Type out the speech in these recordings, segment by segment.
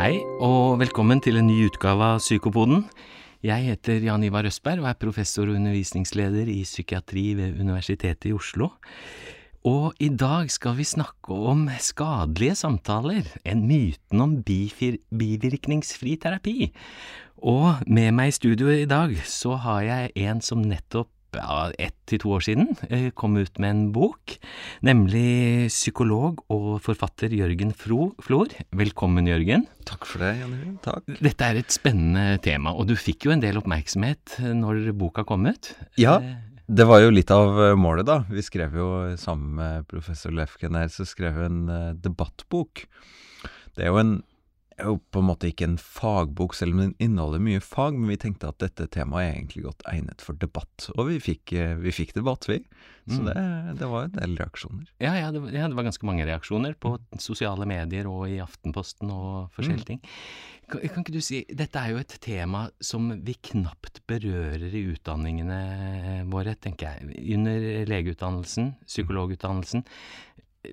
Hei, og velkommen til en ny utgave av Psykopoden. Jeg heter Jan Ivar Østberg og er professor og undervisningsleder i psykiatri ved Universitetet i Oslo. Og i dag skal vi snakke om skadelige samtaler, en myten om bivirkningsfri terapi. Og med meg i studio i dag så har jeg en som nettopp ja, ett til to år siden eh, kom ut med en bok, nemlig psykolog og forfatter Jørgen Fro Flor. Velkommen, Jørgen. Takk for det, Jan Janne. Takk. Dette er et spennende tema, og du fikk jo en del oppmerksomhet eh, når boka kom ut. Ja, Eh, det var jo litt av målet, da. Vi skrev jo sammen med professor Lefken her, så skrev vi en debattbok. Det er jo en er jo på en måte ikke en fagbok, selv om den inneholder mye fag, men vi tenkte at dette temaet er egentlig godt egnet for debatt. Og vi fikk, eh, vi fikk debatt, vi. Så Mm. det, det var en del reaksjoner. Ja, ja, det, ja, det var ganske mange reaksjoner på sosiale medier og i Aftenposten og forskjellige ting. Kan, kan ikke du si, Dette er jo et tema som vi knapt berører i utdanningene våre, tenker jeg. Under legeutdannelsen, psykologutdannelsen,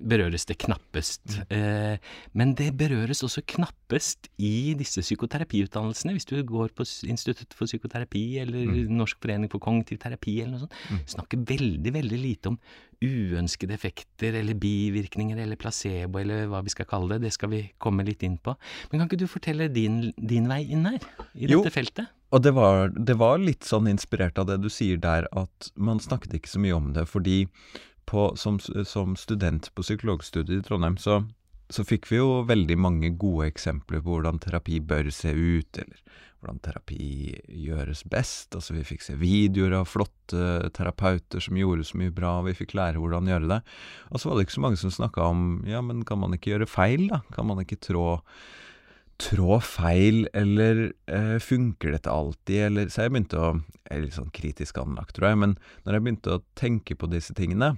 berøres det knappest. Eh, men det berøres også knappest i disse psykoterapiutdannelsene. Hvis du går på Institutt for psykoterapi eller Norsk forening for kognitiv terapi eller noe sånt, snakker veldig, veldig lite om uønskede effekter eller bivirkninger eller placebo eller hva vi skal kalle det. Det skal vi komme litt inn på. Men kan ikke du fortelle din, din vei inn her, i Jo. dette feltet? Og det var, det var litt sånn inspirert av det du sier der, at man snakket ikke så mye om det, fordi på, som, som student på psykologstudiet i Trondheim, så, så fikk vi jo veldig mange gode eksempler på hvordan terapi bør se ut, eller hvordan terapi gjøres best. Altså vi fikk se videoer av flotte terapeuter som gjorde så mye bra, og vi fikk lære hvordan gjøre det. Og så var det ikke så mange som snakka om ja, men kan man ikke gjøre feil, da? Kan man ikke trå trå feil, eller eh, funker dette alltid, eller Så jeg begynte å Jeg er litt sånn kritisk anlagt, tror jeg, men når jeg begynte å tenke på disse tingene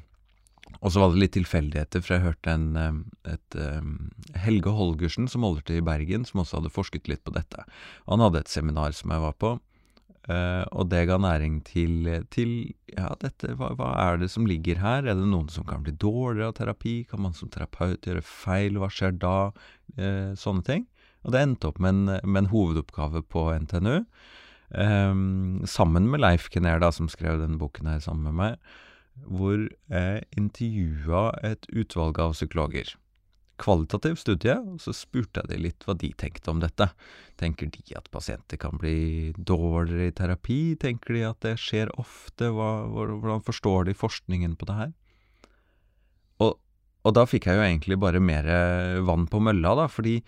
Og så var det litt tilfeldigheter, for jeg hørte en et, et, Helge Holgersen, som holder til i Bergen, som også hadde forsket litt på dette. Han hadde et seminar som jeg var på, eh, og det ga næring til, til ja, dette, hva, hva er det som ligger her? Er det noen som kan bli dårligere av terapi? Kan man som terapeut gjøre feil? Hva skjer da? Eh, sånne ting. Og det endte opp med en, med en hovedoppgave på NTNU, sammen med Leif Kenner, da, som skrev denne boken her sammen med meg, hvor jeg intervjua et utvalg av psykologer. Kvalitativ studie, og så spurte jeg de litt hva de tenkte om dette. Tenker de at pasienter kan bli dårligere i terapi? Tenker de at det skjer ofte? Hva, hvordan forstår de forskningen på det her? Og, og da fikk jeg jo egentlig bare mer vann på mølla, da, fordi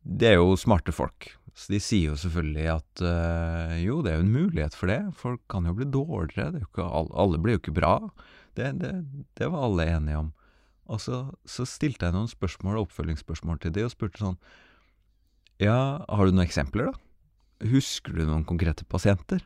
det er jo smarte folk. Så de sier jo selvfølgelig at øh, jo, det er jo en mulighet for det. Folk kan jo bli dårligere. Det er jo ikke, alle, alle blir jo ikke bra. Det, det, det var alle enige om. Og så, så stilte jeg noen spørsmål, oppfølgingsspørsmål til de, og spurte sånn Ja, har du noen eksempler, da? Husker du noen konkrete pasienter?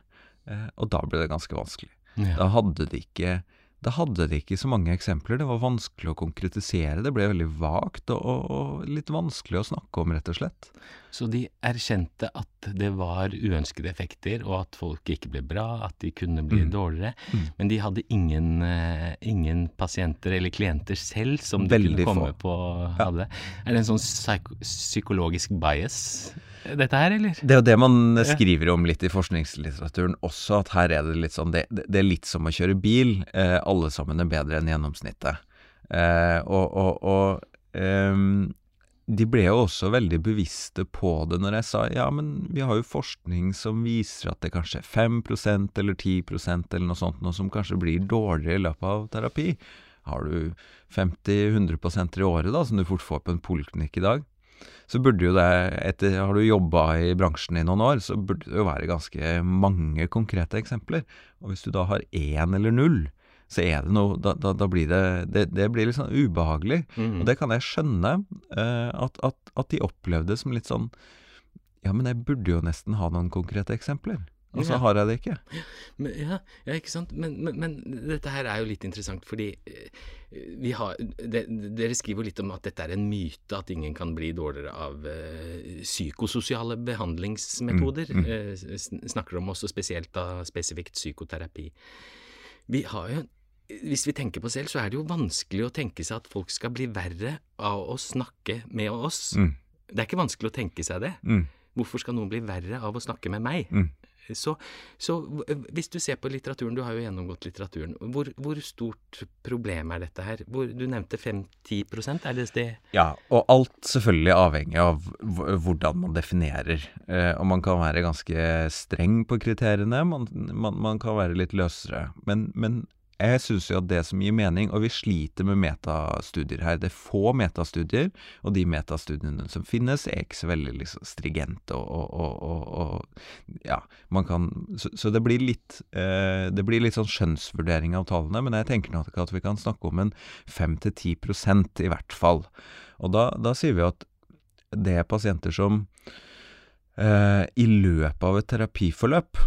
Eh, og da ble det ganske vanskelig. Ja. Da hadde de ikke da hadde de ikke så mange eksempler. Det var vanskelig å konkretisere. Det ble veldig vagt og, og, litt vanskelig å snakke om, rett og slett. Så de erkjente at det var uønskede effekter, og at folk ikke ble bra, at de kunne bli Mm. dårligere. Mm. Men de hadde ingen, eh, ingen pasienter eller klienter selv som de Veldig kunne komme få. på Ja. hadde. Er det en sånn psyk psykologisk bias, dette her, eller? Det er jo det man skriver om litt i forskningslitteraturen også, at her er det litt sånn Det, det er litt som å kjøre bil. Eh, alle sammen er bedre enn gjennomsnittet. Eh, og og, og eh, de ble jo også veldig bevisste på det når jeg sa ja, men vi har jo forskning som viser at det kanskje er 5 eller 10% eller noe sånt, noe som kanskje blir dårligere i løpet av terapi. Har du 50-100% i året, da, som du fort får på en poliklinikk i dag, så burde jo det, etter har du jobba i bransjen i noen år, så burde det jo være ganske mange konkrete eksempler. Og hvis du da har én eller null, så er det noe Da, da, da blir det, det Det blir litt sånn ubehagelig. Mm. Og det kan jeg skjønne, eh, at, at, at de opplevde som litt sånn Ja, men jeg burde jo nesten ha noen konkrete eksempler. Og så Ja. har jeg det ikke. Men, ja, ja, ikke sant. Men, men, men dette her er jo litt interessant, fordi eh, vi har de, Dere skriver jo litt om at dette er en myte, at ingen kan bli dårligere av uh, psykososiale behandlingsmetoder. Mm, mm. Uh, snakker om også spesielt da spesifikt psykoterapi. Vi har jo hvis vi tenker på selv, så er det jo vanskelig å tenke seg at folk skal bli verre av å snakke med oss Mm. Det er ikke vanskelig å tenke seg det. Mm. Hvorfor skal noen bli verre av å snakke med meg? Mm. Så, så hvis du ser på litteraturen, du har jo gjennomgått litteraturen, hvor, hvor stort problem er dette her? Hvor, du nevnte 5-10 er det det? Ja, og alt selvfølgelig avhengig av hvordan man definerer. Eh, og man kan være ganske streng på kriteriene, man, man, man kan være litt løsere. Men, men jeg syns jo at det som gir mening, og vi sliter med metastudier her. Det er få metastudier, og de metastudiene som finnes, er ikke så veldig liksom, strigente og, og, og, og, Ja, man kan Så, så det blir litt eh, Det blir litt sånn skjønnsvurdering av tallene, men jeg tenker nok at vi kan snakke om en 5-10% i hvert fall. Og da, da sier vi at det er pasienter som eh, i løpet av et terapiforløp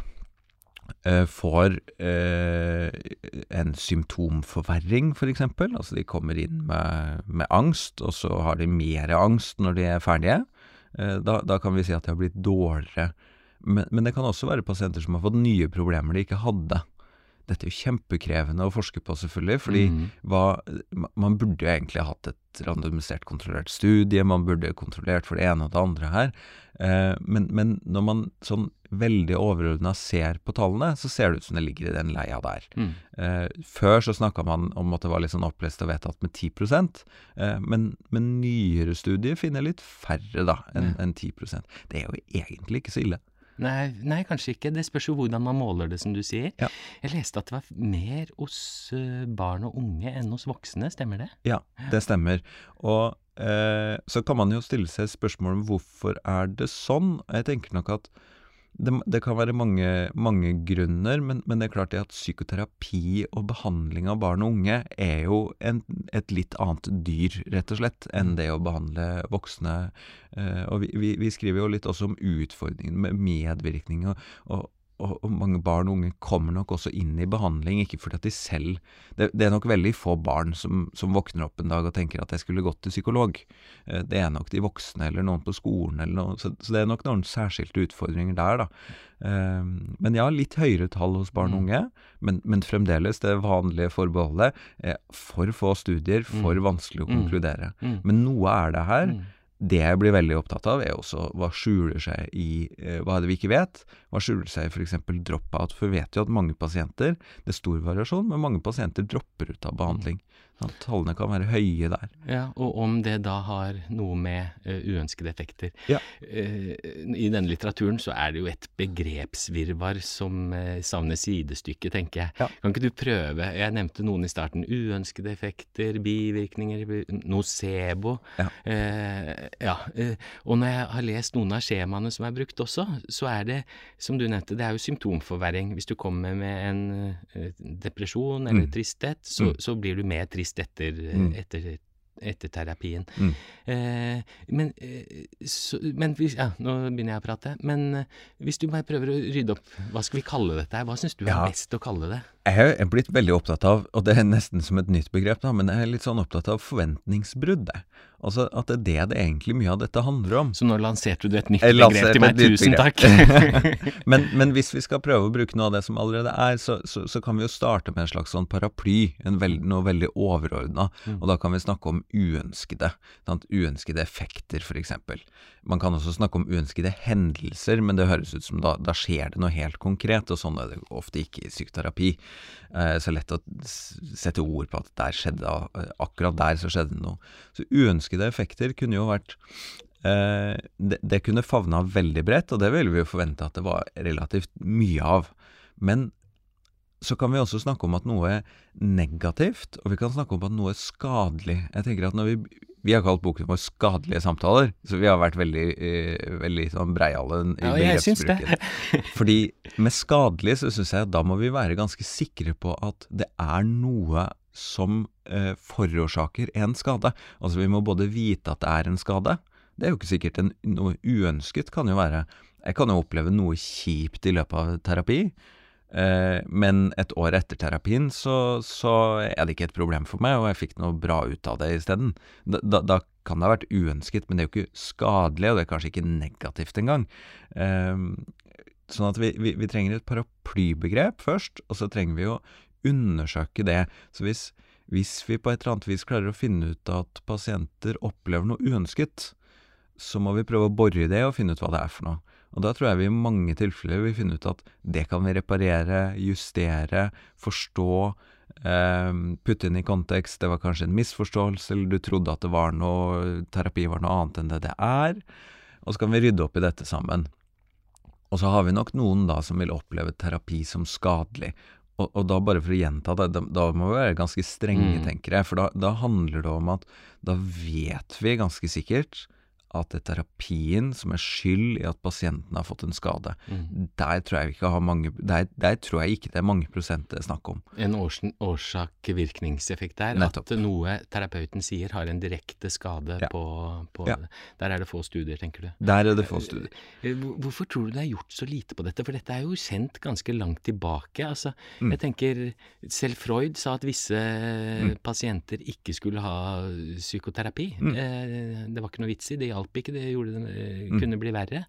får eh, en symptomforverring, f.eks. Altså de kommer inn med, med angst, og så har de mer angst når de er ferdige. Eh, da, da kan vi si at de har blitt dårligere. Men, men det kan også være pasienter som har fått nye problemer de ikke hadde. Dette er jo kjempekrevende å forske på, selvfølgelig, fordi mm. hva, man burde jo egentlig hatt et randomisert kontrollert studie, man burde kontrollert for det ene og det andre her. Eh, men, men når man sånn veldig overordna ser på tallene, så ser det ut som det ligger i den leia der. Mm. Eh, før så snakka man om at det var litt sånn opplest og vedtatt med 10 eh, men, men nyere studier finner litt færre da enn Ja. enn 10% Det er jo egentlig ikke så ille. Nei, nei, kanskje ikke. Det spørs jo hvordan man måler det, som du sier. Ja. Jeg leste at det var mer hos eh, barn og unge enn hos voksne, stemmer det? Ja, det stemmer. Og eh, så kan man jo stille seg spørsmål om hvorfor er det sånn. Jeg tenker nok at det, det kan være mange, mange grunner, men, men det er klart det at psykoterapi og behandling av barn og unge er jo en, et litt annet dyr, rett og slett, enn det å behandle voksne. Eh, og vi, vi, vi skriver jo litt også om utfordringen med medvirkning, og, og, og, og mange barn og unge kommer nok også inn i behandling, ikke fordi at de selv Det, det er nok veldig få barn som, som våkner opp en dag og tenker at jeg skulle gått til psykolog. Eh, Det er nok de voksne eller noen på skolen eller noe, så, så det er nok noen særskilte utfordringer der, da. Eh, Men ja, litt høyere tall hos barn og Mm. unge, men, men fremdeles det vanlige forbeholdet. eh, For få studier, for Mm. vanskelig å Mm. konkludere. Men noe er det her. Mm. Det jeg blir veldig opptatt av, er også hva skjuler seg i eh, Hva er det vi ikke vet? Hva skjuler seg i f.eks. drop-out? For vi vet jo at mange pasienter Det er stor variasjon, men mange pasienter dropper ut av behandling. Sånn, tallene kan være høye der. Ja, og om det da har noe med uh, uønskede effekter. Ja. uh, I denne litteraturen så er det jo et begrepsvirvar som uh, savner sidestykke, tenker jeg. Ja. Kan ikke du prøve, jeg nevnte noen i starten, uønskede effekter, bivirkninger, nocebo. Ja. Ja. og når jeg har lest noen av skjemaene som er brukt også, så er det, som du nevnte, det er jo symptomforverring. Hvis du kommer med en depresjon eller Mm. tristhet, så, Mm. så blir du mer trist etter, Mm. etter, etter terapien. Mm. Eh, men, eh, så, men hvis, ja, nå begynner jeg å prate. Men eh, hvis du bare prøver å rydde opp, hva skal vi kalle dette? Hva syns du er Ja. best å kalle det? Jeg er blitt veldig opptatt av, og det er nesten som et nytt begrep, da, men jeg er litt sånn opptatt av forventningsbrudd. jeg. Altså at det er det det egentlig mye av dette handler om. Så nå lanserte du et nytt begrep til meg. Tusen takk. Men, men hvis vi skal prøve å bruke noe av det som allerede er, så, så, så kan vi jo starte med en slags sånn paraply, en veld, noe veldig overordna. Mm. Og da kan vi snakke om uønskede. Sant? Uønskede effekter, f.eks. Man kan også snakke om uønskede hendelser, men det høres ut som da, da skjer det noe helt konkret, og sånn er det ofte ikke i psykoterapi. Eh, så lett å sette ord på at der skjedde, eh, akkurat der så skjedde det noe. Så uønskede effekter kunne jo vært Eh, det, det kunne favna veldig bredt, og det ville vi jo forvente at det var relativt mye av. Men så kan vi også snakke om at noe er negativt, og vi kan snakke om at noe er skadelig. Jeg tenker at når vi, vi har kalt boken vår 'Skadelige samtaler', så vi har vært veldig, eh, veldig sånn breiale i Ja, begrepsbruken. Fordi med skadelig så syns jeg at da må vi være ganske sikre på at det er noe som eh, forårsaker en skade. Altså vi må både vite at det er en skade. Det er jo ikke sikkert en, noe uønsket kan jo være Jeg kan jo oppleve noe kjipt i løpet av terapi. Eh, men et år etter terapien så, så er det ikke et problem for meg, og jeg fikk noe bra ut av det isteden. Da, da, da kan det ha vært uønsket, men det er jo ikke skadelig, og det er kanskje ikke negativt engang. Eh, sånn at vi, vi, vi trenger et paraplybegrep først, og så trenger vi å undersøke det. Så hvis, hvis vi på et eller annet vis klarer å finne ut at pasienter opplever noe uønsket, så må vi prøve å bore i det og finne ut hva det er for noe. Og da tror jeg vi i mange tilfeller vil finne ut at det kan vi reparere, justere, forstå, eh, putte inn i kontekst. Det var kanskje en misforståelse, eller du trodde at det var noe, terapi var noe annet enn det det er. Og så kan vi rydde opp i dette sammen. Og så har vi nok noen da som vil oppleve terapi som skadelig. Og, og da bare for å gjenta det, da, da må vi være ganske strenge, Mm. tenker jeg. For da, da handler det om at da vet vi ganske sikkert at det er terapien som er skyld i at pasienten har fått en skade. Mm. Der tror jeg ikke har mange Der, der tror jeg ikke det er mange prosent det er snakk om. En års, årsak-virkningseffekt der. Nettopp. At noe terapeuten sier har en direkte skade Ja. på, på Ja. Der er det få studier, tenker du. Der er det få studier. Eh, Hvorfor tror du det er gjort så lite på dette? For dette er jo kjent ganske langt tilbake. Altså, Mm. jeg tenker Selv Freud sa at visse pasienter ikke skulle ha psykoterapi. Mm. Eh, det var ikke noe vits i, det hjalp ikke, det gjorde det eh, Mm. kunne bli verre.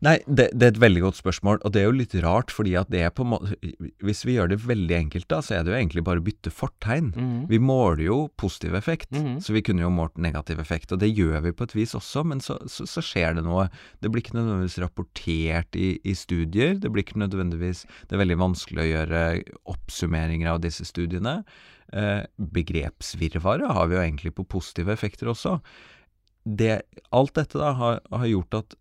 Nei, det, det er et veldig godt spørsmål, og det er jo litt rart, fordi at det er på Hvis vi gjør det veldig enkelt, da, så er det jo egentlig bare å bytte fortegn. Mhm. Vi måler jo positiv effekt, Mhm. så vi kunne jo målt negativ effekt, og det gjør vi på et vis også, men så, så, så skjer det noe. Det blir ikke nødvendigvis rapportert i, i studier, det blir ikke nødvendigvis Det er veldig vanskelig å gjøre oppsummeringer av disse studiene. Eh, begrepsvirvaret har vi jo egentlig på positive effekter også. Det, alt dette da har, har gjort at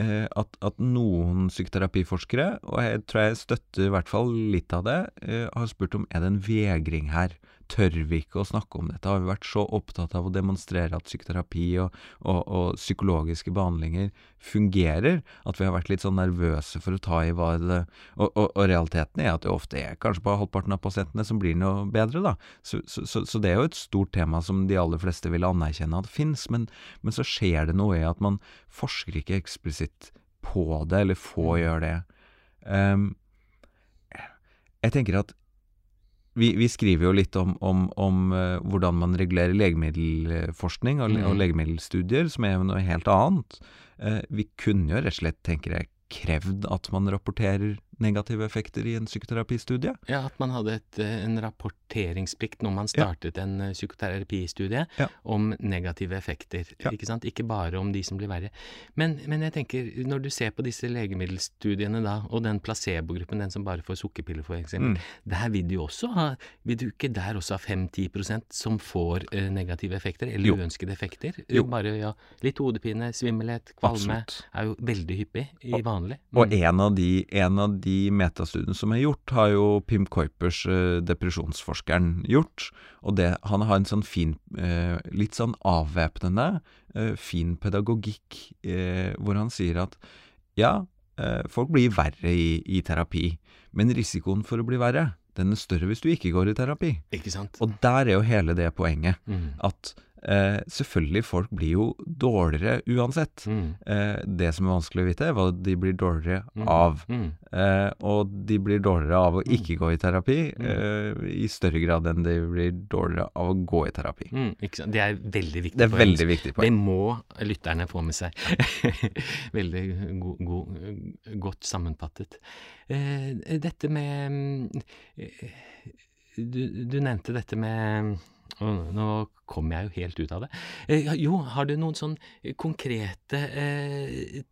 eh, at, at noen psykoterapiforskere, og jeg tror jeg støtter i hvert fall litt av det, eh, har spurt om er det en vegring her. Tør vi ikke å snakke om dette? Har vi vært så opptatt av å demonstrere at psykoterapi og, og, og psykologiske behandlinger fungerer, at vi har vært litt sånn nervøse for å ta i hva det Og, og, realiteten er at det ofte er kanskje bare halvparten av pasientene som blir noe bedre, da. Så, så, så, så det er jo et stort tema som de aller fleste vil anerkjenne at fins, men, men så skjer det noe i at man forsker ikke eksplisitt på det, eller få gjøre det. Um, jeg tenker at vi, vi skriver jo litt om, om, om uh, hvordan man regulerer legemiddelforskning og, mm. og legemiddelstudier, som er noe helt annet. Uh, vi kunne jo rett og slett, tenker jeg, krevd at man rapporterer negative effekter i en psykoterapistudie. Ja, at man hadde et, eh, en rapporteringsplikt når man startet en eh, psykoterapistudie Ja. om negative effekter. Ja. Ikke sant? Ikke bare om de som blir verre. Men, men jeg tenker, når du ser på disse legemiddelstudiene da, og den placebo-gruppen, den som bare får sukkerpiller for eksempel, Mm. der vil du jo også ha Vil du ikke der også ha 5-10 som får eh, negative effekter, eller Jo. uønskede effekter? Jo. Bare ja, litt hodepine, svimmelhet, kvalme Absolutt. er jo veldig hyppig i vanlig. Og Mm. en av de, en av de metastudiene som er gjort, har jo Pim Kuipers, eh, depresjonsforskeren, gjort. Og det, han har en sånn fin, eh, litt sånn avvæpnende, eh, fin pedagogikk, eh, hvor han sier at ja, eh, folk blir verre i, i terapi, men risikoen for å bli verre, den er større hvis du ikke går i terapi. Ikke sant? Og der er jo hele det poenget, Mm. at eh, selvfølgelig, folk blir jo dårligere uansett. Mm. Eh, det som er vanskelig å vite, er hva de blir dårligere Mm. av. Mm. Eh, og de blir dårligere av å ikke gå i terapi, Mm. eh, i større grad enn de blir dårligere av å gå i terapi. Mm, ikke sant? Det er veldig viktig Det er veldig viktig Det må lytterne få med seg. veldig go go godt sammenfattet. Eh, dette med mm, eh, du, du nevnte dette med nå kom jeg jo helt ut av det. Eh, jo, har du noen sånn konkrete eh,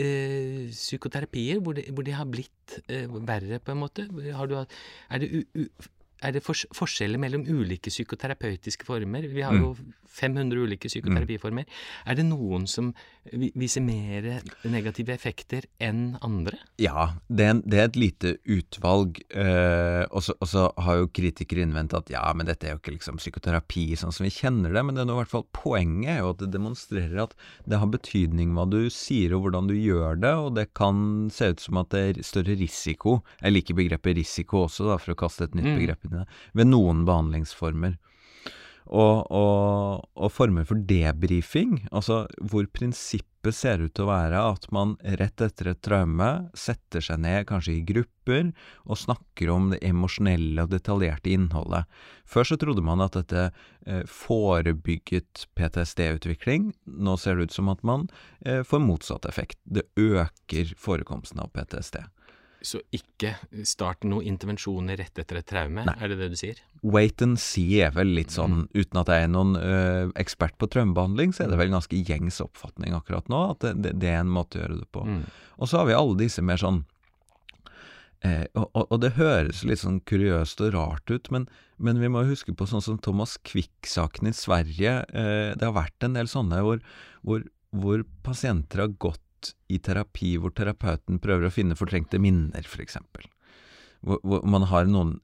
eh, psykoterapier hvor det, hvor det har blitt verre, på en måte? Har du, er det, u, u, er det fors forskjeller mellom ulike psykoterapeutiske former? Vi har Mm. jo 500 ulike psykoterapiformer. Er det noen som viser mer negative effekter enn andre? Ja, det er, en, det er et lite utvalg, eh, og så og så har jo kritikere innvendt at ja, men dette er jo ikke liksom psykoterapi sånn som vi kjenner det, men det er nå i hvert fall poenget er jo at det demonstrerer at det har betydning hva du sier og hvordan du gjør det, og det kan se ut som at det er større risiko, jeg liker begrepet risiko også da, for å kaste et nytt Mm. begrep inn ved noen behandlingsformer. Og, og, og former for debrifing, altså hvor prinsippet ser ut til å være at man rett etter et traume setter seg ned, kanskje i grupper, og snakker om det emosjonelle og detaljerte innholdet. Før så trodde man at dette eh, forebygget PTSD-utvikling. Nå ser det ut som at man eh, får motsatt effekt. Det øker forekomsten av PTSD. Så ikke start noen intervensjoner rett etter et traume, Nei. er det det du sier? Wait and see er vel litt sånn, uten at jeg er noen ø, ekspert på traumebehandling, så er det vel ganske gjengs oppfatning akkurat nå, at det, det, er en måte å gjøre det på. Mm. Og så har vi alle disse mer sånn eh, og, og, og det høres litt sånn kuriøst og rart ut, men, men vi må huske på sånn som Thomas Quick-saken i Sverige. Eh, det har vært en del sånne hvor, hvor, hvor pasienter har gått i terapi hvor terapeuten prøver å finne fortrengte minner, f.eks. Hvor, hvor man har noen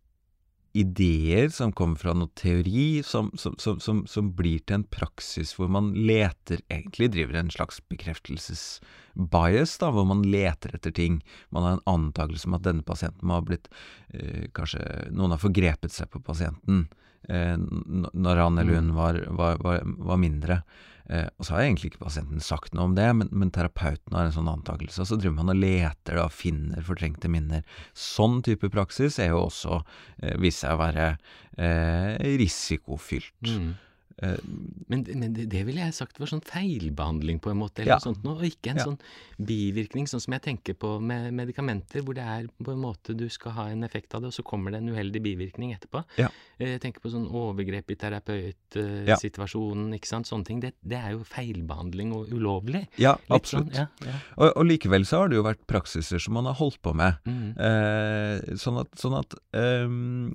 ideer som kommer fra noe teori, som, som, som, som, som blir til en praksis hvor man leter Egentlig driver en slags bekreftelsesbias, da, hvor man leter etter ting. Man har en antakelse om at denne pasienten må ha blitt øh, Kanskje noen har forgrepet seg på pasienten eh, når han eller hun var, var, var, var mindre. Eh, og så har egentlig ikke pasienten sagt noe om det, men, men terapeuten har en sånn antakelse. Og så driver man og leter og finner fortrengte minner. Sånn type praksis er jo også eh, vist seg å være eh, risikofylt. Mm. Eh, Men, men det, det ville jeg sagt var sånn feilbehandling på en måte, eller Ja. noe sånt noe, og ikke en Ja. sånn bivirkning, sånn som jeg tenker på med medikamenter, hvor det er på en måte du skal ha en effekt av det, og så kommer det en uheldig bivirkning etterpå. Ja. Eh, Jeg tenker på sånn overgrep i terapeutsituasjonen, ikke sant, sånne ting. Det, det er jo feilbehandling og ulovlig. ja, Litt absolutt. Sånn, ja, ja. Og, og likevel så har det jo vært praksiser som man har holdt på med. Mm. Eh, sånn at, sånn at ehm,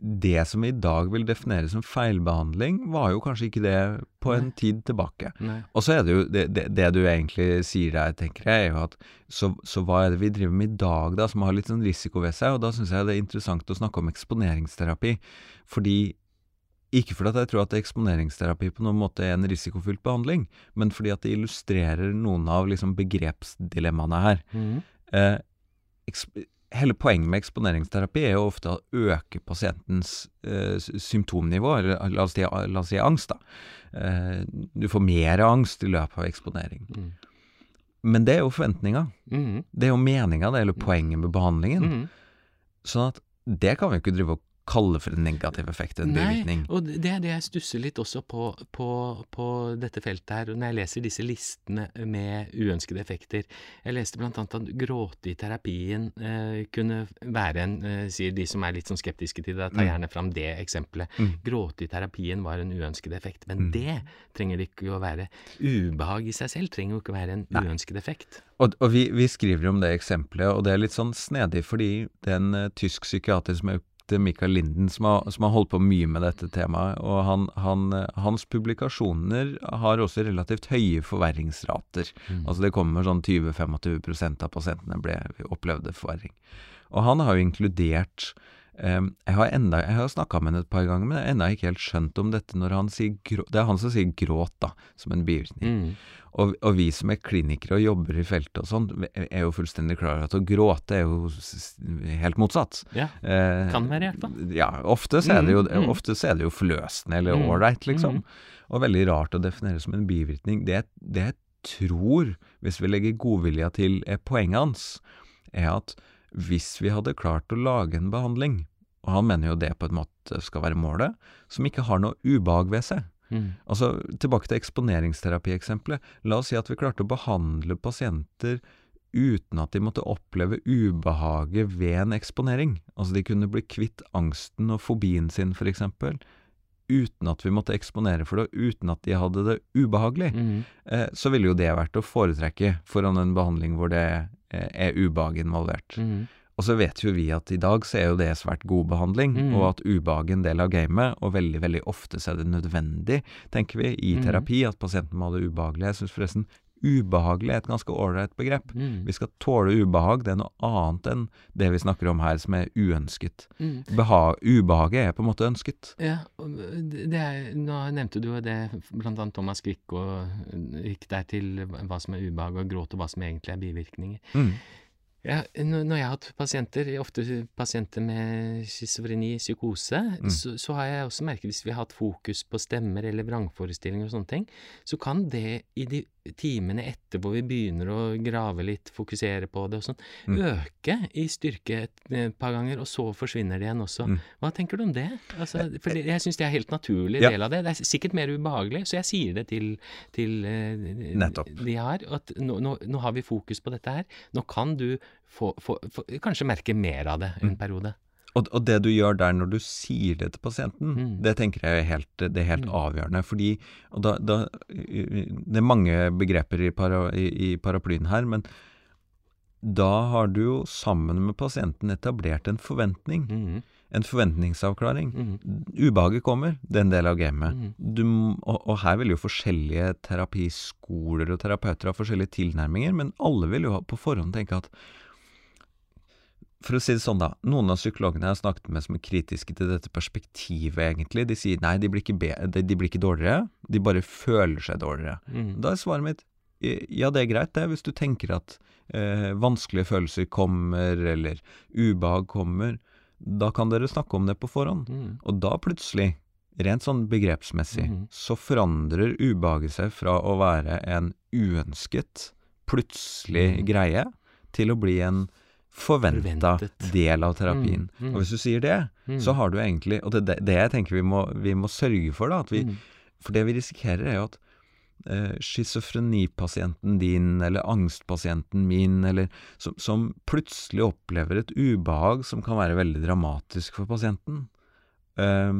det som i dag vil definere som feilbehandling, var jo kanskje ikke det på en Nei. tid tilbake. Nei. Og så er det jo det, det, det du egentlig sier der, tenker jeg, er jo at så, så hva er det vi driver med i dag, da, som har litt sånn risiko ved seg? Og da syns jeg det er interessant å snakke om eksponeringsterapi. Fordi ikke fordi at jeg tror at eksponeringsterapi på noen måte er en risikofylt behandling, men fordi at det illustrerer noen av liksom begrepsdilemmaene her. Mm. Eh, hele poenget med eksponeringsterapi er jo ofte å øke pasientens eh, symptomnivå, eller la oss si, la oss si angst. da. Eh, du får mer angst i løpet av eksponering. Mm. Men det er jo forventninga. Mm. Det er jo meninga, det er jo poenget med behandlingen. Mm. Sånn at det kan vi ikke drive og kalle for en negativ effekt, en. Nei, og det er det jeg stusser litt også på, på, på dette feltet her, når jeg leser disse listene med uønskede effekter. Jeg leste blant annet at gråte i terapien eh, kunne være en, eh, sier de som er litt sånn skeptiske til det, ta Mm. gjerne fram det eksempelet. Mm. Gråte i terapien var en uønsket effekt, men Mm. det trenger det ikke å være. Ubehag i seg selv trenger jo ikke å være en Nei. uønsket effekt. Og, og vi, vi skriver om det eksempelet, og det er litt sånn snedig fordi det er en uh, tysk psykiater som heter Michael Linden, som har, som har holdt på mye med dette temaet, og han, han, hans publikasjoner har også relativt høye forverringsrater. Mm. Altså det kommer sånn 20-25% av pasientene ble opplevde forverring. Og han har jo inkludert Jeg har, enda, jeg har snakka med henne et par ganger, men jeg har ennå ikke helt skjønt om dette når han sier grå, Det er han som sier gråt, da, som en bivirkning. Mm. Og, og vi som er klinikere og jobber i feltet og sånn, er jo fullstendig klar over at å gråte er jo helt motsatt. Ja, Eh, kan være fall. Ja, ofte så er det jo, Mm, mm. er det jo forløsende eller Mm, ålreit, liksom. mm. Og veldig rart å definere som en bivirkning. Det, det jeg tror, hvis vi legger godvilja til, er poenget hans, er at hvis vi hadde klart å lage en behandling, og han mener jo det på en måte skal være målet, som ikke har noe ubehag ved seg, Mm. Altså, tilbake til eksponeringsterapieksempelet. La oss si at vi klarte å behandle pasienter uten at de måtte oppleve ubehaget ved en eksponering. Altså, de kunne bli kvitt angsten og fobien sin, for eksempel, uten at vi måtte eksponere for det, uten at de hadde det ubehagelig. Mm. Eh, så ville jo det vært å foretrekke foran en behandling hvor det eh, er ubehag involvert. Mm. Og så vet jo vi at i dag så er jo det svært god behandling, Mm. og at ubehag er en del av gamet, og veldig, veldig ofte så er det nødvendig, tenker vi, i Mm. terapi, at pasienten må ha det ubehagelig. Jeg syns forresten ubehagelig er et ganske ålreit begrep. Mm. Vi skal tåle ubehag, det er noe annet enn det vi snakker om her, som er uønsket. Mm. Beha ubehaget er på en måte ønsket. Ja, er, nå nevnte du jo det, blant annet Thomas Quick, og gikk der til hva som er ubehag og gråt, og hva som egentlig er bivirkninger. Mm. Ja, når jeg har hatt pasienter, ofte pasienter med schizofreni, psykose, Mm. så, så har jeg også merket hvis vi har hatt fokus på stemmer eller vrangforestillinger og sånne ting, så kan det i de timene etter hvor vi begynner å grave litt, fokusere på det og sånn, Mm. øke i styrke et, et par ganger, og så forsvinner det igjen også. Mm. Hva tenker du om det? Altså, for det, jeg syns det er helt naturlig Ja. del av det. Det er sikkert mer ubehagelig, så jeg sier det til, til eh, Nettopp. de her, at nå, nå, nå har vi fokus på dette her. Nå kan du få, få, få, kanskje merke mer av det en Mm. periode. Og, og det du gjør der når du sier det til pasienten, Mm. det tenker jeg er helt, det er helt Mm. avgjørende. Fordi da, da, Det er mange begreper i, para, i, i paraplyen her, men da har du jo sammen med pasienten etablert en forventning. Mm. En forventningsavklaring. Mhm. Ubehaget kommer, det er en del av gamet. Mhm. Du, og, og her vil jo forskjellige terapiskoler og terapeuter ha forskjellige tilnærminger, men alle vil jo på forhånd tenke at For å si det sånn, da. Noen av psykologene jeg har snakket med som er kritiske til dette perspektivet, egentlig, de sier nei, de blir ikke, de, blir ikke dårligere, de bare føler seg dårligere. Mm. Da er svaret mitt ja, det er greit, det, hvis du tenker at eh, vanskelige følelser kommer, eller ubehag kommer. Da kan dere snakke om det på forhånd. Mm. Og da plutselig, rent sånn begrepsmessig, mm. så forandrer ubehaget seg fra å være en uønsket, plutselig Mhm. greie, til å bli en forventa del av terapien. Mhm. Og hvis du sier det, mm. så har du egentlig Og det er det, jeg tenker vi må, vi må sørge for, da, vi, Mhm. for det vi risikerer, er jo at eh, schizofrenipasienten din, eller angstpasienten min, eller som, som plutselig opplever et ubehag som kan være veldig dramatisk for pasienten, eh,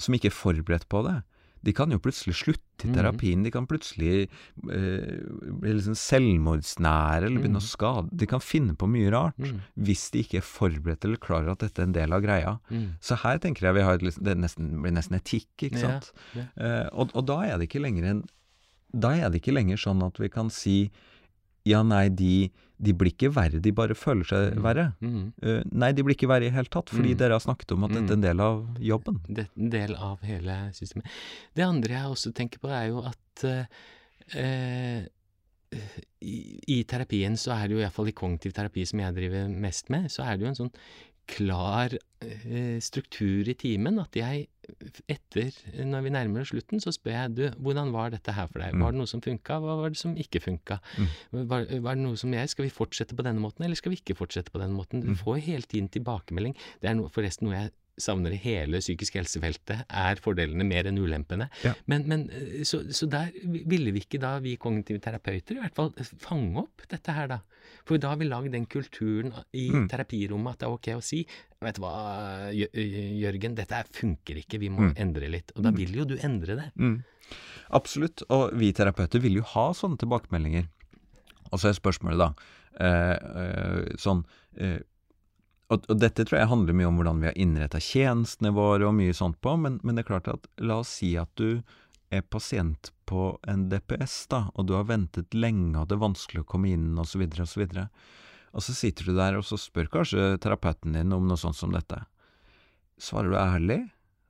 som ikke er forberedt på det. De kan jo plutselig slutte i Mhm. terapien, de kan plutselig eh, bli liksom selvmordsnære eller begynne å Mhm. skade De kan finne på mye rart mm. hvis de ikke er forberedt eller klarer at dette er en del av greia. Mm. Så her tenker jeg vi har et, liksom- det nesten, blir nesten etikk, ikke Ja, sant. ja. Eh, og, og da er det ikke lenger en Da er det ikke lenger sånn at vi kan si ja, nei, de, de blir ikke verre, de bare føler seg mm. verre. Mm. Uh, nei, de blir ikke verre i det hele tatt, fordi Mm. dere har snakket om at dette er en del av jobben. Det er en del av hele systemet. Det andre jeg også tenker på, er jo at uh, i, I terapien så er det jo, iallfall i kognitiv terapi som jeg driver mest med, så er det jo en sånn klar uh, struktur i timen at jeg etter, når vi nærmer oss slutten, så spør jeg du, hvordan var dette her for deg? Mm. Var det noe som funka, hva var det som ikke funka? Mm. Var, var det noe som jeg, Skal vi fortsette på denne måten, eller skal vi ikke fortsette på denne måten? Du Mm. får hele tiden tilbakemelding. Det er no, forresten noe jeg savner i hele psykisk helsefeltet, er fordelene mer enn ulempene. Ja. Men, men eh, så, så der ville vi ikke da, vi kognitive terapeuter, i hvert fall fange opp dette her, da. For da har vi lagd den kulturen i Mm. terapirommet at det er ok å si Vet du hva, Jørgen, dette funker ikke, vi må Mm. endre litt. Og da vil jo du endre det. Mm. Absolutt. Og vi terapeuter vil jo ha sånne tilbakemeldinger. Og så er spørsmålet da eh, eh, sånn eh, og, og dette tror jeg handler mye om hvordan vi har innretta tjenestene våre og mye sånt på, men, men det er klart at la oss si at du er pasient på en DPS, da, og du har ventet lenge, og det er vanskelig å komme inn, osv., osv. Og så sitter du der, og så spør kanskje terapeuten din om noe sånt som dette. Svarer du ærlig?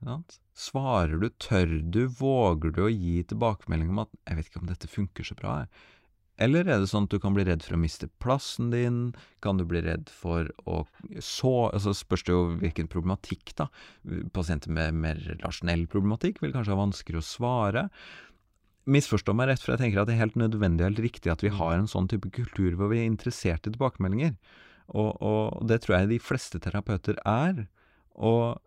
Sant? Svarer du, tør du, våger du å gi tilbakemelding om at 'jeg vet ikke om dette funker så bra', jeg. Eller er det sånn at du kan bli redd for å miste plassen din? Kan du bli redd for å så altså Spørs det jo hvilken problematikk, da. Pasienter med mer relasjonell problematikk vil kanskje ha vanskeligere å svare. Misforstå meg rett, for jeg tenker at det er helt nødvendig og helt riktig at vi har en sånn type kultur hvor vi er interessert i tilbakemeldinger. Og, og det tror jeg de fleste terapeuter er. Og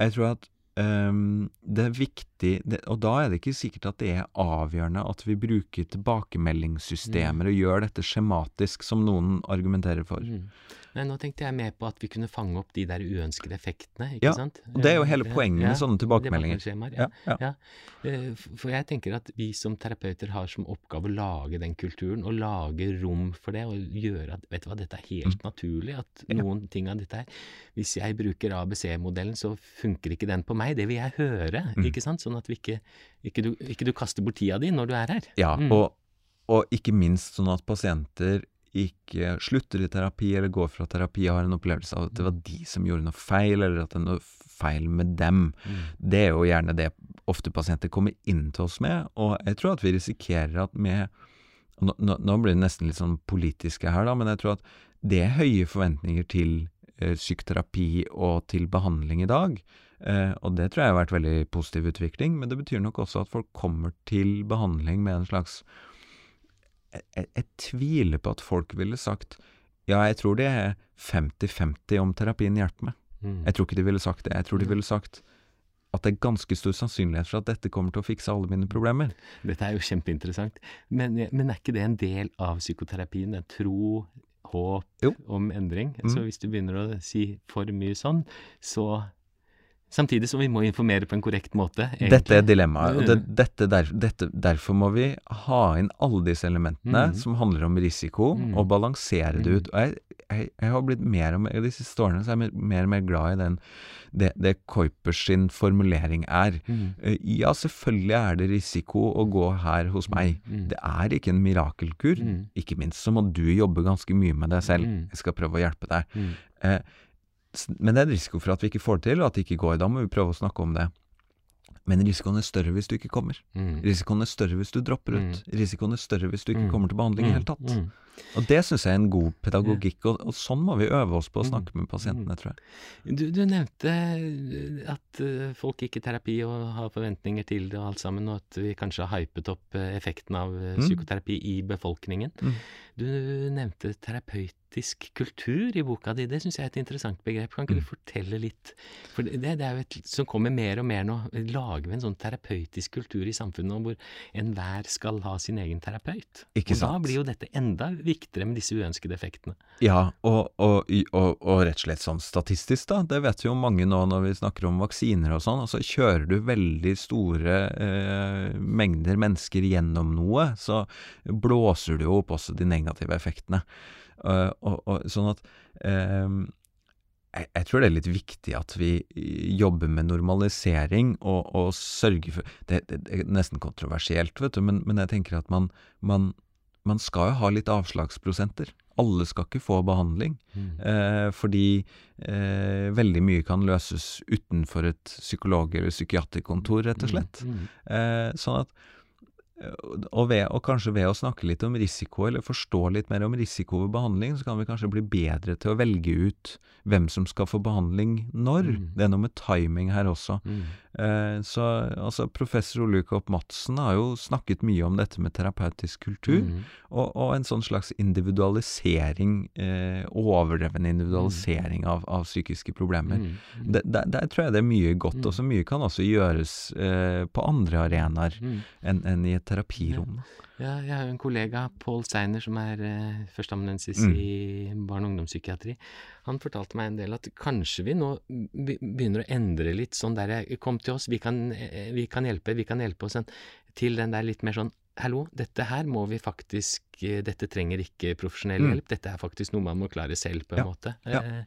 jeg tror at um, det er viktig det, Og da er det ikke sikkert at det er avgjørende at vi bruker tilbakemeldingssystemer og gjør dette skjematisk, som noen argumenterer for. Mm. Nei, nå tenkte jeg mer på at vi kunne fange opp de der uønskede effektene, ikke Ja, sant? Og det er jo hele poenget med ja, sånne tilbakemeldinger. Ja, ja. Ja. Eh, For jeg tenker at vi som terapeuter har som oppgave å lage den kulturen, og lage rom for det, og gjøre at Vet du hva, dette er helt naturlig. At Mm. Noen ting av dette her Hvis jeg bruker ABC-modellen, så funker ikke den på meg. Det vil jeg høre, Mm. ikke sant? Sånn at vi ikke, ikke, du, ikke du kaster bort tida di når du er her. Ja, Mm. og, og ikke minst sånn at pasienter ikke slutter i terapi eller går fra terapi og har en opplevelse av at det var de som gjorde noe feil, eller at det er noe feil med dem. Mm. Det er jo gjerne det ofte pasienter kommer inn til oss med, og jeg tror at vi risikerer at med nå, nå, blir det nesten litt sånn politiske her, da, men jeg tror at det er høye forventninger til eh, psykoterapi og til behandling i dag. Eh, og det tror jeg har vært veldig positiv utvikling, men det betyr nok også at folk kommer til behandling med en slags jeg, jeg, tviler på at folk ville sagt ja, jeg tror det er 50-50 om terapien hjelper meg. Mm. Jeg tror ikke de ville sagt det. Jeg tror de Mm. ville sagt at det er ganske stor sannsynlighet for at dette kommer til å fikse alle mine problemer. Dette er jo kjempeinteressant. Men, men er ikke det en del av psykoterapien? Er tro, håp Jo. om endring. Mm. Så hvis du begynner å si for mye sånn, så Samtidig som vi må informere på en korrekt måte. egentlig. Dette er dilemmaet. Og det, Mm. dette der, dette, derfor må vi ha inn alle disse elementene Mm. som handler om risiko, Mm. og balansere det Mm. ut. Og jeg, jeg, jeg har blitt mer og mer De siste årene så er jeg mer og mer glad i den det, det Kuipers sin formulering er. Mm. Eh, Ja, selvfølgelig er det risiko å gå her hos meg. Mm. Det er ikke en mirakelkur. Mm. Ikke minst så må du jobbe ganske mye med deg selv. Mm. Jeg skal prøve å hjelpe deg. Mm. Eh, men det er en risiko for at vi ikke får det til, og at det ikke går. Da må vi prøve å snakke om det. Men risikoen er større hvis du ikke kommer. Mm. Risikoen er større hvis du dropper ut. Risikoen er større hvis du ikke Mm. kommer til behandling i det hele tatt. Mm. Og det syns jeg er en god pedagogikk, og, og sånn må vi øve oss på å Mm. snakke med pasientene, tror jeg. Du, du nevnte eh, at eh, folk gikk i terapi og har forventninger til det og alt sammen, og at vi kanskje har hypet opp eh, effekten av Mm. psykoterapi i befolkningen. Mm. Du nevnte terapeutisk kultur i boka di. Det syns jeg er et interessant begrep. Kan ikke Mm. du fortelle litt? For det, det er jo et som kommer mer og mer nå. Lager vi en sånn terapeutisk kultur i samfunnet hvor enhver skal ha sin egen terapeut? Ikke og da blir jo dette enda viktigere med disse uønskede effektene. Ja, og, og, og, og rett og slett sånn statistisk, da. Det vet jo mange nå når vi snakker om vaksiner og sånn. Altså kjører du veldig store eh, mengder mennesker gjennom noe, så blåser du jo opp også de negative effektene. Uh, sånn at eh, jeg, jeg tror det er litt viktig at vi jobber med normalisering og, og sørger for det, det er nesten kontroversielt, vet du, men, men jeg tenker at man, man, man skal jo ha litt avslagsprosenter. Alle skal ikke få behandling, eh, fordi eh, veldig mye kan løses utenfor et psykolog- eller psykiaterkontor, rett og slett. Mm. Eh, sånn at og, ved, og kanskje ved å snakke litt om risiko, eller forstå litt mer om risiko ved behandling, så kan vi kanskje bli bedre til å velge ut hvem som skal få behandling når. Mm. Det er noe med timing her også. Mm. Eh, så altså, professor Olukop Madsen har jo snakket mye om dette med terapeutisk kultur, Mm. og, og en sånn slags individualisering, eh, overdreven individualisering av, av psykiske problemer. Mm. Der, Der, der tror jeg det er mye godt, Mm. og så mye kan også gjøres eh, på andre arenaer Mm. enn en i et terapirom. da. Ja, jeg har jo en kollega, Pål Steiner, som er eh, førsteamanuensis Mm. i barne- og ungdomspsykiatri. Han fortalte meg en del at kanskje vi nå begynner å endre litt sånn der Kom til oss, vi kan, eh, vi kan hjelpe, vi kan hjelpe oss. En, Til den der litt mer sånn Hallo, dette her må vi faktisk eh, Dette trenger ikke profesjonell Mm. hjelp. Dette er faktisk noe man må klare selv, på en Ja, måte. ja. Eh.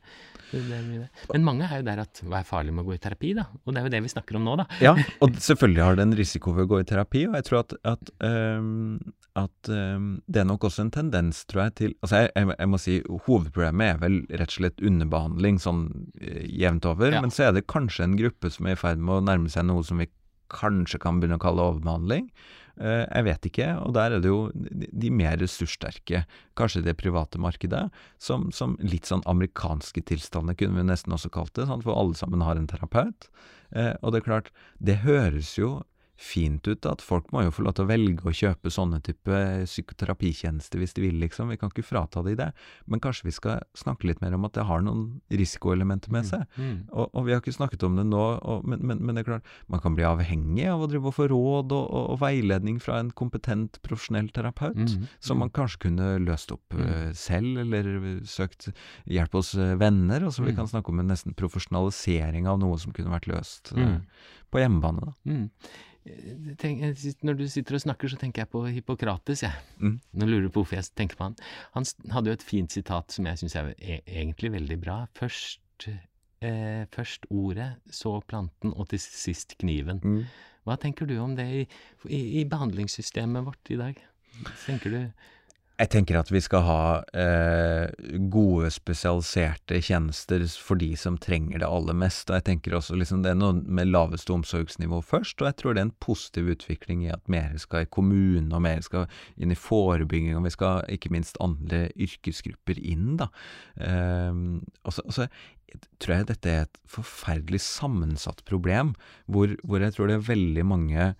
Men mange er jo der at hva er farlig med å gå i terapi, da? Og det er jo det vi snakker om nå, da. Ja, og selvfølgelig har det en risiko ved å gå i terapi, og jeg tror at, at, um, at um, det er nok også en tendens, tror jeg, til Altså, jeg, jeg, jeg må si hovedproblemet er vel rett og slett underbehandling sånn eh, jevnt over, Ja. men så er det kanskje en gruppe som er i ferd med å nærme seg noe som vi kanskje kan begynne å kalle overbehandling. Eh, jeg vet ikke, og der er det jo de, mer ressurssterke, kanskje det private markedet, som, som litt sånn amerikanske tilstander kunne vi nesten også kalt det, sant? for alle sammen har en terapeut. Eh, og det er klart, det høres jo fint ut at folk må jo få lov til å velge å kjøpe sånne type psykoterapitjenester hvis de vil, liksom. Vi kan ikke frata de det. Men kanskje vi skal snakke litt mer om at det har noen risikoelementer med seg. Mm. Og, og vi har ikke snakket om det nå, og, men, men, men det er klart, man kan bli avhengig av å drive og få råd og, og, veiledning fra en kompetent, profesjonell terapeut. Mm. Som man kanskje kunne løst opp Mm. eh, selv, eller søkt hjelp hos uh, venner. Og så vi Mm. kan snakke om en nesten profesjonalisering av noe som kunne vært løst Mm. på hjemmebane. Da. Mm. Tenk, når du sitter og snakker, så tenker jeg på Hippokrates, jeg. Mm. Nå lurer du på hvorfor jeg tenker på han. Han hadde jo et fint sitat som jeg syns er e egentlig veldig bra. Først, eh, først ordet, så planten, og til sist kniven. Hva tenker du om det i, i, i behandlingssystemet vårt i dag? Tenker du Jeg tenker at vi skal ha eh, gode, spesialiserte tjenester for de som trenger det aller mest. Og jeg tenker også liksom det er noe med laveste omsorgsnivå først, og jeg tror det er en positiv utvikling i at mer skal i kommunen, og mer skal inn i forebygging, og vi skal ikke minst andre yrkesgrupper inn, da. Eh, og så, tror jeg dette er et forferdelig sammensatt problem, hvor, hvor jeg tror det er veldig mange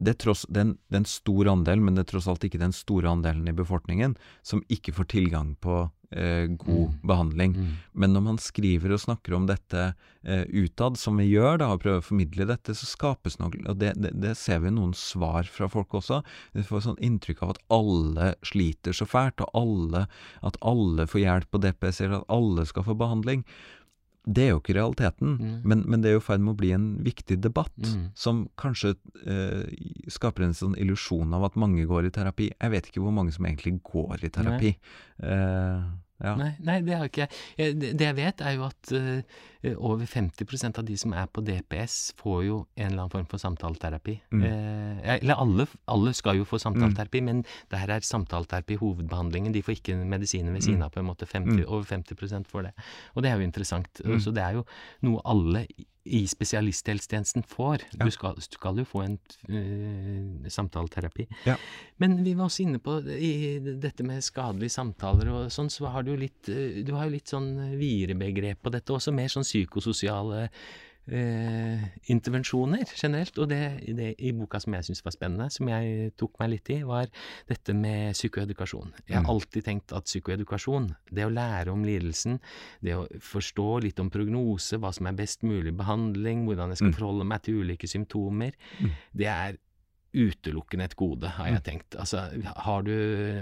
det er, tross, det, er en, det er en stor andel, men det er tross alt ikke den store andelen i befolkningen som ikke får tilgang på eh, god Mm. behandling. Mm. Men når man skriver og snakker om dette eh, utad, som vi gjør, da, og prøver å formidle dette, så skapes noe Og det, det, det ser vi noen svar fra folk også. Vi får sånn inntrykk av at alle sliter så fælt, og alle, at alle får hjelp på DPS, eller at alle skal få behandling. Det er jo ikke realiteten, Mm. men, men det er jo i ferd med å bli en viktig debatt, Mm. som kanskje eh, skaper en sånn illusjon av at mange går i terapi. Jeg vet ikke hvor mange som egentlig går i terapi. Eh, ja. Nei, nei, det har ikke jeg. Eh, Det jeg vet, er jo at uh, over 50% av de som er på DPS, får jo en eller annen form for samtaleterapi. Mm. Uh, eller alle, alle skal jo få samtaleterapi, men det her er samtaleterapi hovedbehandlingen. De får ikke medisiner ved siden av, på en måte. 50, Mm. Over 50% får det. Og det er jo interessant. Mm. Så det er jo noe alle i- spesialisthelsetjenesten får. Ja. Du, skal, du skal jo få en uh, samtaleterapi. Ja. Men vi var også inne på i dette med skadelige samtaler og sånn, så har du jo litt eh, Du har jo litt sånn videre begrep på dette også, mer sånn psykososiale eh, intervensjoner generelt. Og det, det i boka som jeg syns var spennende, som jeg tok meg litt i, var dette med psykoedukasjon. Jeg har Mm. alltid tenkt at psykoedukasjon, det å lære om lidelsen, det å forstå litt om prognose, hva som er best mulig behandling, hvordan jeg skal Mm. forholde meg til ulike symptomer, Mm. det er utelukkende et gode, har jeg tenkt. Altså, har du,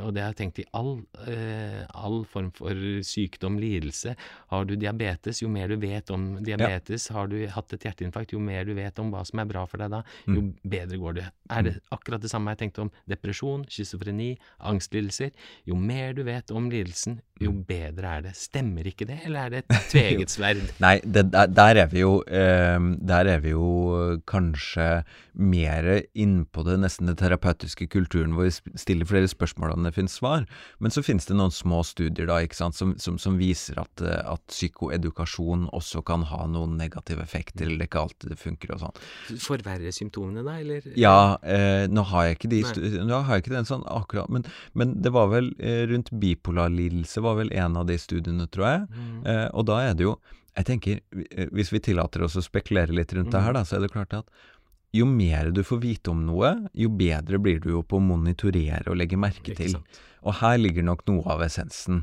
og det har jeg tenkt i all, eh, all form for sykdom, lidelse, har du diabetes, jo mer du vet om diabetes, har du hatt et hjerteinfarkt, jo mer du vet om hva som er bra for deg da, jo Mm. bedre går det. Er det akkurat det samme jeg tenkte om depresjon, schizofreni, angstlidelser? Jo mer du vet om lidelsen, jo Mm. bedre er det. Stemmer ikke det, eller er det et tveget sverd? Nei, det, der, der er vi jo eh, Der er vi jo kanskje mer innpå det, nesten det terapeutiske kulturen, hvor vi stiller flere spørsmål enn det finnes svar. Men så finnes det noen små studier da, ikke sant, som, som, som viser at, eh, at psykoedukasjon også kan ha noen negative effekter, eller det er ikke alltid det funker og sånn. Forverre symptomene da, eller? Ja, eh, nå har jeg ikke de nå har jeg ikke den sånn akkurat, men, men det var vel eh, rundt bipolar lidelse var vel en av de studiene, tror jeg. Mm. Eh, og da er det jo Jeg tenker, eh, hvis vi tillater oss å spekulere litt rundt det her, da, så er det klart at jo mer du får vite om noe, jo bedre blir du jo på å monitorere og legge merke til. Og her ligger nok noe av essensen.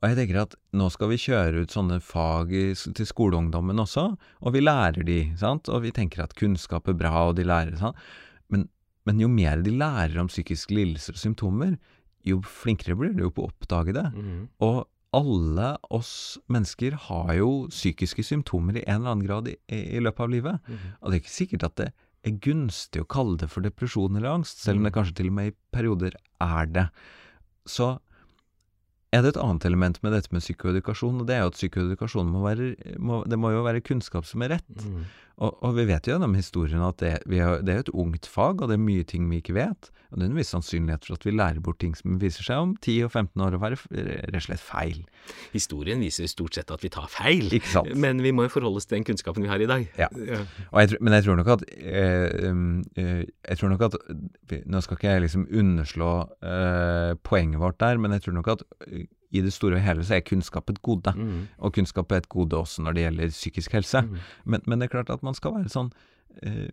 Og jeg tenker at nå skal vi kjøre ut sånne fag til skoleungdommen også, og vi lærer de, sant, og vi tenker at kunnskap er bra, og de lærer, sant, men, men jo mer de lærer om psykiske lidelser og symptomer, jo flinkere blir du jo på å oppdage det. Mm. Og alle oss mennesker har jo psykiske symptomer i en eller annen grad i, i løpet av livet. Mm. Og det er ikke sikkert at det er gunstig å kalle det for depresjon eller angst, selv om det Mm. kanskje til og med i perioder er det. Så er det et annet element med dette med psykoedukasjon, og det er jo at psykoedukasjon må være må, Det må jo være kunnskap som er rett. Mhm. Og, og vi vet jo gjennom historien at det, vi har, det er et ungt fag, og det er mye ting vi ikke vet. Og det er en viss sannsynlighet for at vi lærer bort ting som viser seg om 10 og 15 år å være rett og slett feil. Historien viser stort sett at vi tar feil, men vi må jo forholde oss til den kunnskapen vi har i dag. Ja. Jeg, men jeg tror nok at eh, um, eh, Jeg tror nok at Nå skal ikke jeg liksom underslå eh, poenget vårt der, men jeg tror nok at i det store og hele så er kunnskap et gode. Mm. Og kunnskap er et gode også når det gjelder psykisk helse. Mm. Men, men det er klart at man skal være sånn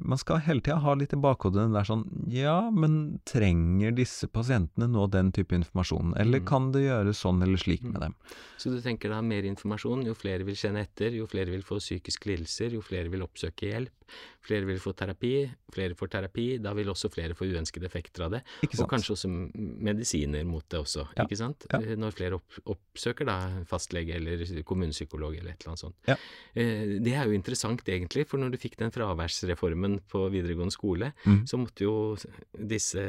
Man skal hele tida ha litt i bakhodet den der sånn Ja, men trenger disse pasientene nå den type informasjon? Eller Mm. kan det gjøres sånn eller slik med dem? Så du tenker da mer informasjon, jo flere vil kjenne etter, jo flere vil få psykiske lidelser, jo flere vil oppsøke hjelp, flere vil få terapi, flere får terapi, da vil også flere få uønskede effekter av det, og kanskje også medisiner mot det også, Ja. ikke sant? Ja. Eh, Når flere opp, oppsøker da fastlege eller kommunepsykolog eller et eller annet sånt. Ja. Eh, Det er jo interessant egentlig, for når du fikk den fraværsreformen på videregående skole, mm. så måtte jo disse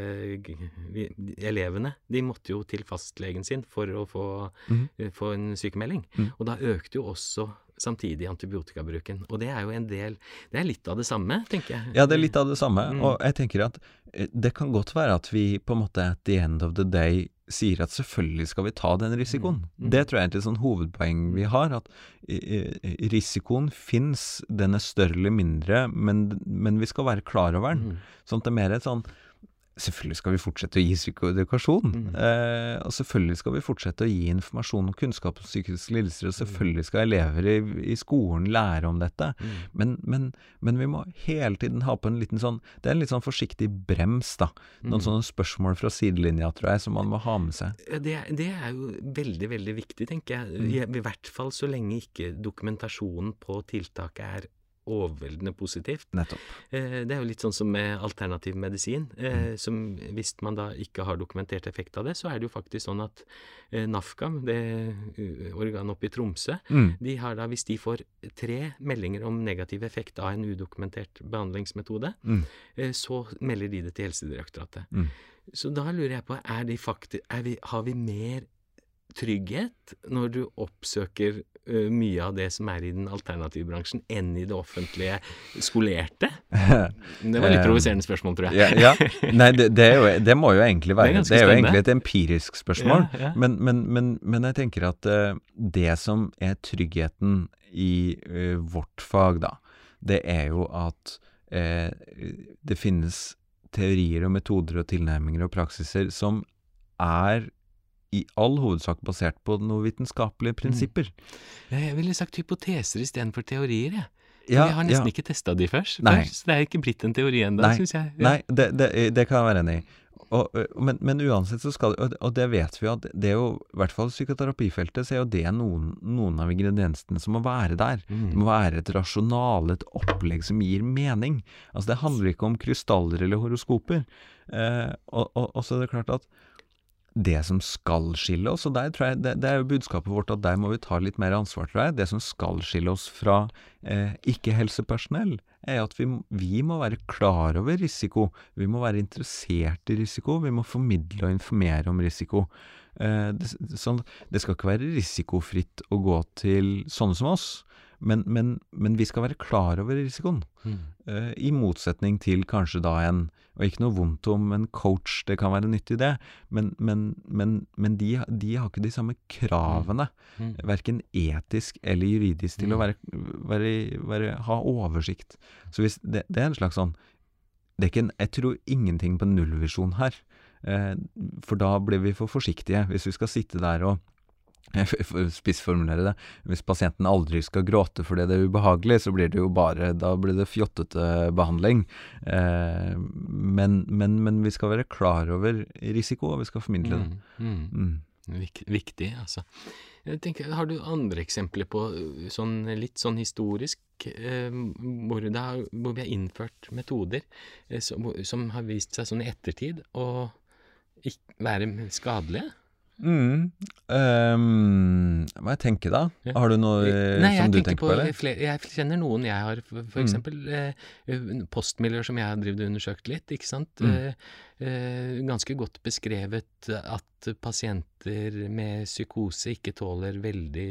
elevene, de måtte jo til fastlegen sin for å få, Mhm. eh, få en sykemelding. Mm. Og da økte jo også samtidig antibiotikabruken. Og det er jo en del Det er litt av det samme, tenker jeg. Ja, det er litt av det samme. Mm. Og jeg tenker at eh, det kan godt være at vi på en måte at the end of the day sier at selvfølgelig skal vi ta den risikoen. Mm. Mm. Det tror jeg er et sånn hovedpoeng vi har. At risikoen fins, den er større eller mindre, men, men vi skal være klar over den. Mm. Sånn at det er mer et sånn Selvfølgelig skal vi fortsette å gi psykoedukasjon. Mm. Eh, og selvfølgelig skal vi fortsette å gi informasjon og kunnskap om psykiske lidelser. Og Mm. selvfølgelig skal elever i, i skolen lære om dette. Mm. Men, men, men vi må hele tiden ha på en liten sånn Det er en litt sånn forsiktig brems, da. Noen Mm. sånne spørsmål fra sidelinja, tror jeg, som man må ha med seg. Det, det er jo veldig, veldig viktig, tenker jeg. Mm. I, I hvert fall så lenge ikke dokumentasjonen på tiltaket er overveldende positivt. Nettopp. Eh, Det er jo litt sånn som med alternativ medisin. Mm. Eh, som Hvis man da ikke har dokumentert effekt av det, så er det jo faktisk sånn at eh, NAFKAM, det uh, organet oppe i Tromsø, Mm. de har da, hvis de får tre meldinger om negativ effekt av en udokumentert behandlingsmetode, Mm. eh, så melder de det til Helsedirektoratet. Mm. Så da lurer jeg på, er de fakti er vi, har vi mer trygghet når du oppsøker mye av det som er i den alternative bransjen, enn i det offentlige skolerte? Det var litt Eh, provoserende spørsmål, tror jeg. ja, ja. Nei, det, det, jo, det må jo egentlig Det er være Det er jo egentlig et empirisk spørsmål. Ja. Men, men, men, men jeg tenker at det som er tryggheten i uh, vårt fag, da, det er jo at uh, det finnes teorier og metoder og tilnærminger og praksiser som er i all hovedsak basert på noen vitenskapelige prinsipper. Ja, Jeg ville sagt hypoteser istedenfor teorier, jeg. Ja, jeg har nesten ja. ikke testa de først, først, så det er ikke blitt en teori ennå, syns jeg. Ja. Nei, det, det, det kan jeg være enig i. Og, men, men uansett så skal og, og det vet vi jo at det er jo, i hvert fall psykoterapifeltet, så er jo det noen, noen av ingrediensene som må være der. Det Mm. må være et rasjonale, et opplegg som gir mening. Altså Det handler ikke om krystaller eller horoskoper. Eh, og, og, og så er det klart at det som skal skille oss, og der tror jeg, det, det er jo budskapet vårt at der må vi ta litt mer ansvar, tror jeg. Det som skal skille oss fra eh, ikke-helsepersonell, er at vi, vi må være klar over risiko. Vi må være interessert i risiko. Vi må formidle og informere om risiko. Eh, det, sånn, det skal ikke være risikofritt å gå til sånne som oss, men, men, men vi skal være klar over risikoen. Mm. Uh, I motsetning til kanskje da en Og ikke noe vondt om en coach, det kan være nyttig det, men, men, men, men de, de har ikke de samme kravene, Mm. verken etisk eller juridisk, til å Mm. være, være, være, ha oversikt. Så hvis det, det er en slags sånn en, Jeg tror ingenting på nullvisjon her. Eh, for da blir vi for forsiktige. Hvis vi skal sitte der og jeg f- f- spissformulere det. Hvis pasienten aldri skal gråte fordi det er ubehagelig, så blir det jo bare Da blir det fjottete behandling. Eh, men, men, men vi skal være klar over risiko, og vi skal formidle det. Mm. Mm. Mm. Vik, viktig, altså. Tenker, har du andre eksempler på sånn litt sånn historisk eh, hvor, har, hvor vi har innført metoder eh, som, som har vist seg sånn i ettertid å være skadelige? Mm. Um, hva jeg tenker da? Ja. Har du noe eh, Nei, som du tenker tenker på, eller? flere, Jeg kjenner noen jeg har, for Mm. eh, postmiljøer som jeg har drevet og undersøkt litt, ikke sant. Mm. Eh, eh, ganske godt beskrevet at pasienter med psykose ikke tåler veldig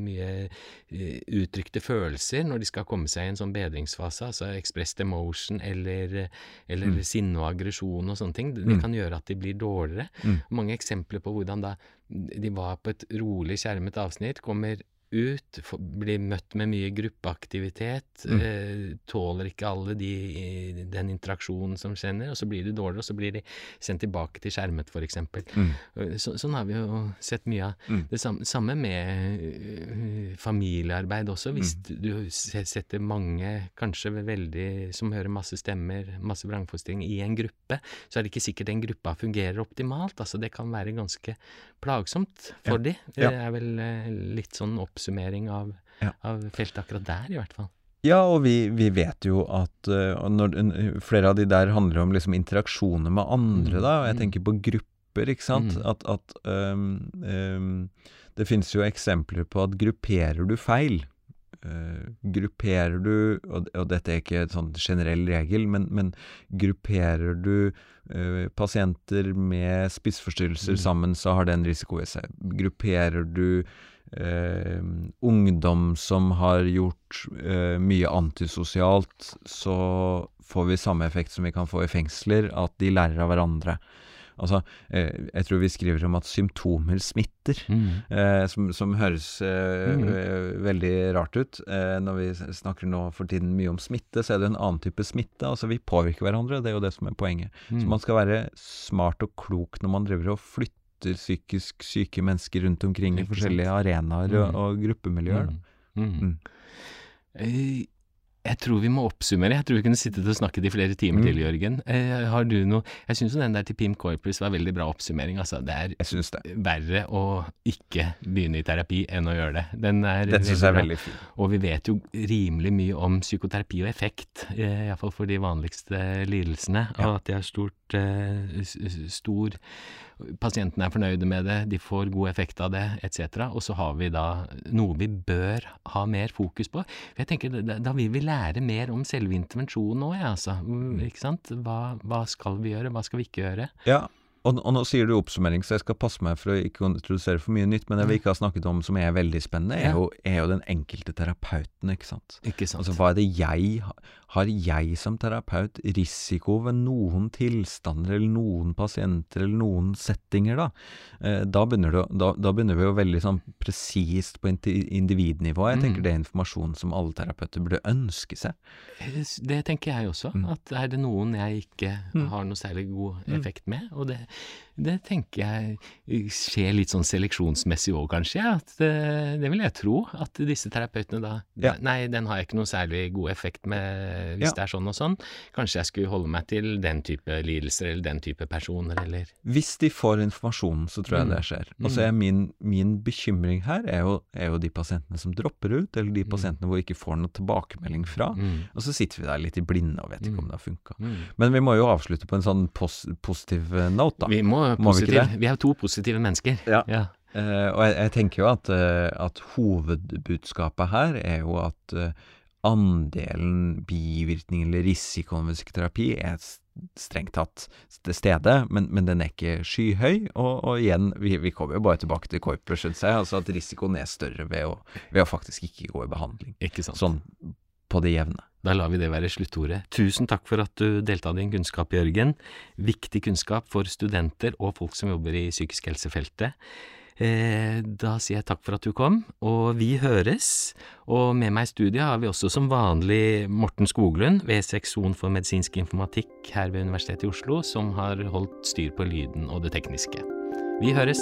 mye eh, uttrykte følelser når de skal komme seg i en sånn bedringsfase, altså expressed emotion eller, eller Mm. sinne og aggresjon og sånne ting. Det, det Mm. kan gjøre at de blir dårligere. Mm. Mange eksempler på hvordan da de var på et rolig, skjermet avsnitt, kommer ut, for, blir møtt med mye gruppeaktivitet, Mm. eh, tåler ikke alle de, den interaksjonen som kjenner, og så blir de dårligere, og så blir de sendt tilbake til skjermet, eksempel. Mm. Eh, Så, sånn har vi jo sett mye av. Mm. Det samme, samme med uh, familiearbeid også. Hvis Mm. du setter mange, kanskje veldig, som hører masse stemmer, masse vrangforestillinger, i en gruppe, så er det ikke sikkert den gruppa fungerer optimalt. Altså, det kan være ganske plagsomt for de. Det Ja. er vel uh, litt sånn oppsummering av, Ja. av feltet akkurat der, i hvert fall. Ja, og vi, vi vet jo at uh, når, uh, flere av de der handler om liksom interaksjoner med andre, Mm, da. Og jeg mm. tenker på grupper, ikke sant. Mm. At, at um, um, Det finnes jo eksempler på at grupperer du feil uh, grupperer du, og, og dette er ikke en sånn generell regel, men, men grupperer du eh, pasienter med spiseforstyrrelser Mm. sammen, så har det en risiko i seg. Grupperer du ungdom som har gjort eh, mye antisosialt, så får vi samme effekt som vi kan få i fengsler, at de lærer av hverandre. Altså, eh, jeg tror vi skriver om at symptomer smitter, Mm. eh, som, som høres eh, Mm. eh, veldig rart ut. Eh, når vi snakker nå for tiden mye om smitte, så er det en annen type smitte. Altså, vi påvirker hverandre, det er jo det som er poenget. Mm. Så man skal være smart og klok når man driver og flytter psykisk syke mennesker rundt omkring i forskjellige arenaer og, Mm. og gruppemiljøer. Mm. Mm. Mm. Eh, Jeg tror vi må oppsummere. Jeg tror vi kunne sittet og snakket i flere timer Mm. til, Jørgen. Eh, Har du noe Jeg syns den der til Pim Corpus var veldig bra oppsummering. Altså, det er det. verre å ikke begynne i terapi enn å gjøre det. Den er Den syns jeg er veldig fin. Og vi vet jo rimelig mye om psykoterapi og effekt, eh, iallfall for de vanligste lidelsene. Ja. Og at de har stort stor Pasientene er fornøyde med det, de får god effekt av det, etc. Og så har vi da noe vi bør ha mer fokus på. For jeg tenker, Da, vil vi lære mer om selve intervensjonen òg, ja, altså. Mm, Ikke sant? Hva, hva skal vi gjøre, hva skal vi ikke gjøre? Ja, og, og nå sier du oppsummering, så jeg skal passe meg for å ikke introdusere for mye nytt, men det vi ikke har snakket om som er veldig spennende, er, jo, er jo den enkelte terapeuten, ikke sant. Ikke sant? Altså, hva er det jeg ha- Har jeg som terapeut risiko ved noen tilstander eller noen pasienter eller noen settinger, da? Eh, da, begynner du, da, da begynner vi jo veldig sånn presist på individnivå. Jeg tenker Mm. det er informasjon som alle terapeuter burde ønske seg. Eh, Det tenker jeg også. Mm. At er det noen jeg ikke Mm. har noe særlig god Mm. effekt med? Og det, det tenker jeg skjer litt sånn seleksjonsmessig òg, kanskje. At, det, det vil jeg tro. At disse terapeutene da Ja. Nei, den har jeg ikke noe særlig god effekt med hvis Ja. det er sånn og sånn. Kanskje jeg skulle holde meg til den type lidelser eller den type personer, eller Hvis de får informasjon, så tror jeg Mm. det skjer. Og så er min, min bekymring her er jo, er jo de pasientene som dropper ut, eller de pasientene hvor vi ikke får noe tilbakemelding fra. Mm. Og så sitter vi der litt i blinde og vet ikke om Mm. det har funka. Mm. Men vi må jo avslutte på en sånn pos positiv eh, note, da. Vi må, Må vi ikke det? vi er to positive mennesker. Ja. ja. Uh, og jeg, jeg tenker jo at, uh, at hovedbudskapet her er jo at eh, andelen bivirkning eller risikoen ved psykoterapi er strengt tatt til stede, men, men den er ikke skyhøy. Og, og igjen, vi, vi kommer jo bare tilbake til Kuiper, syns jeg, altså at risikoen er større ved å, ved å faktisk ikke gå i behandling. Ikke sant. Sånn på det jevne. Da lar vi det være sluttordet. Tusen takk for at du delte av din kunnskap, Jørgen. Viktig kunnskap for studenter og folk som jobber i psykisk helsefeltet. Eh, da sier jeg takk for at du kom, og vi høres. Og med meg i studiet har vi også som vanlig Morten Skoglund ved seksjon for medisinsk informatikk her ved Universitetet i Oslo, som har holdt styr på lyden og det tekniske. Vi høres!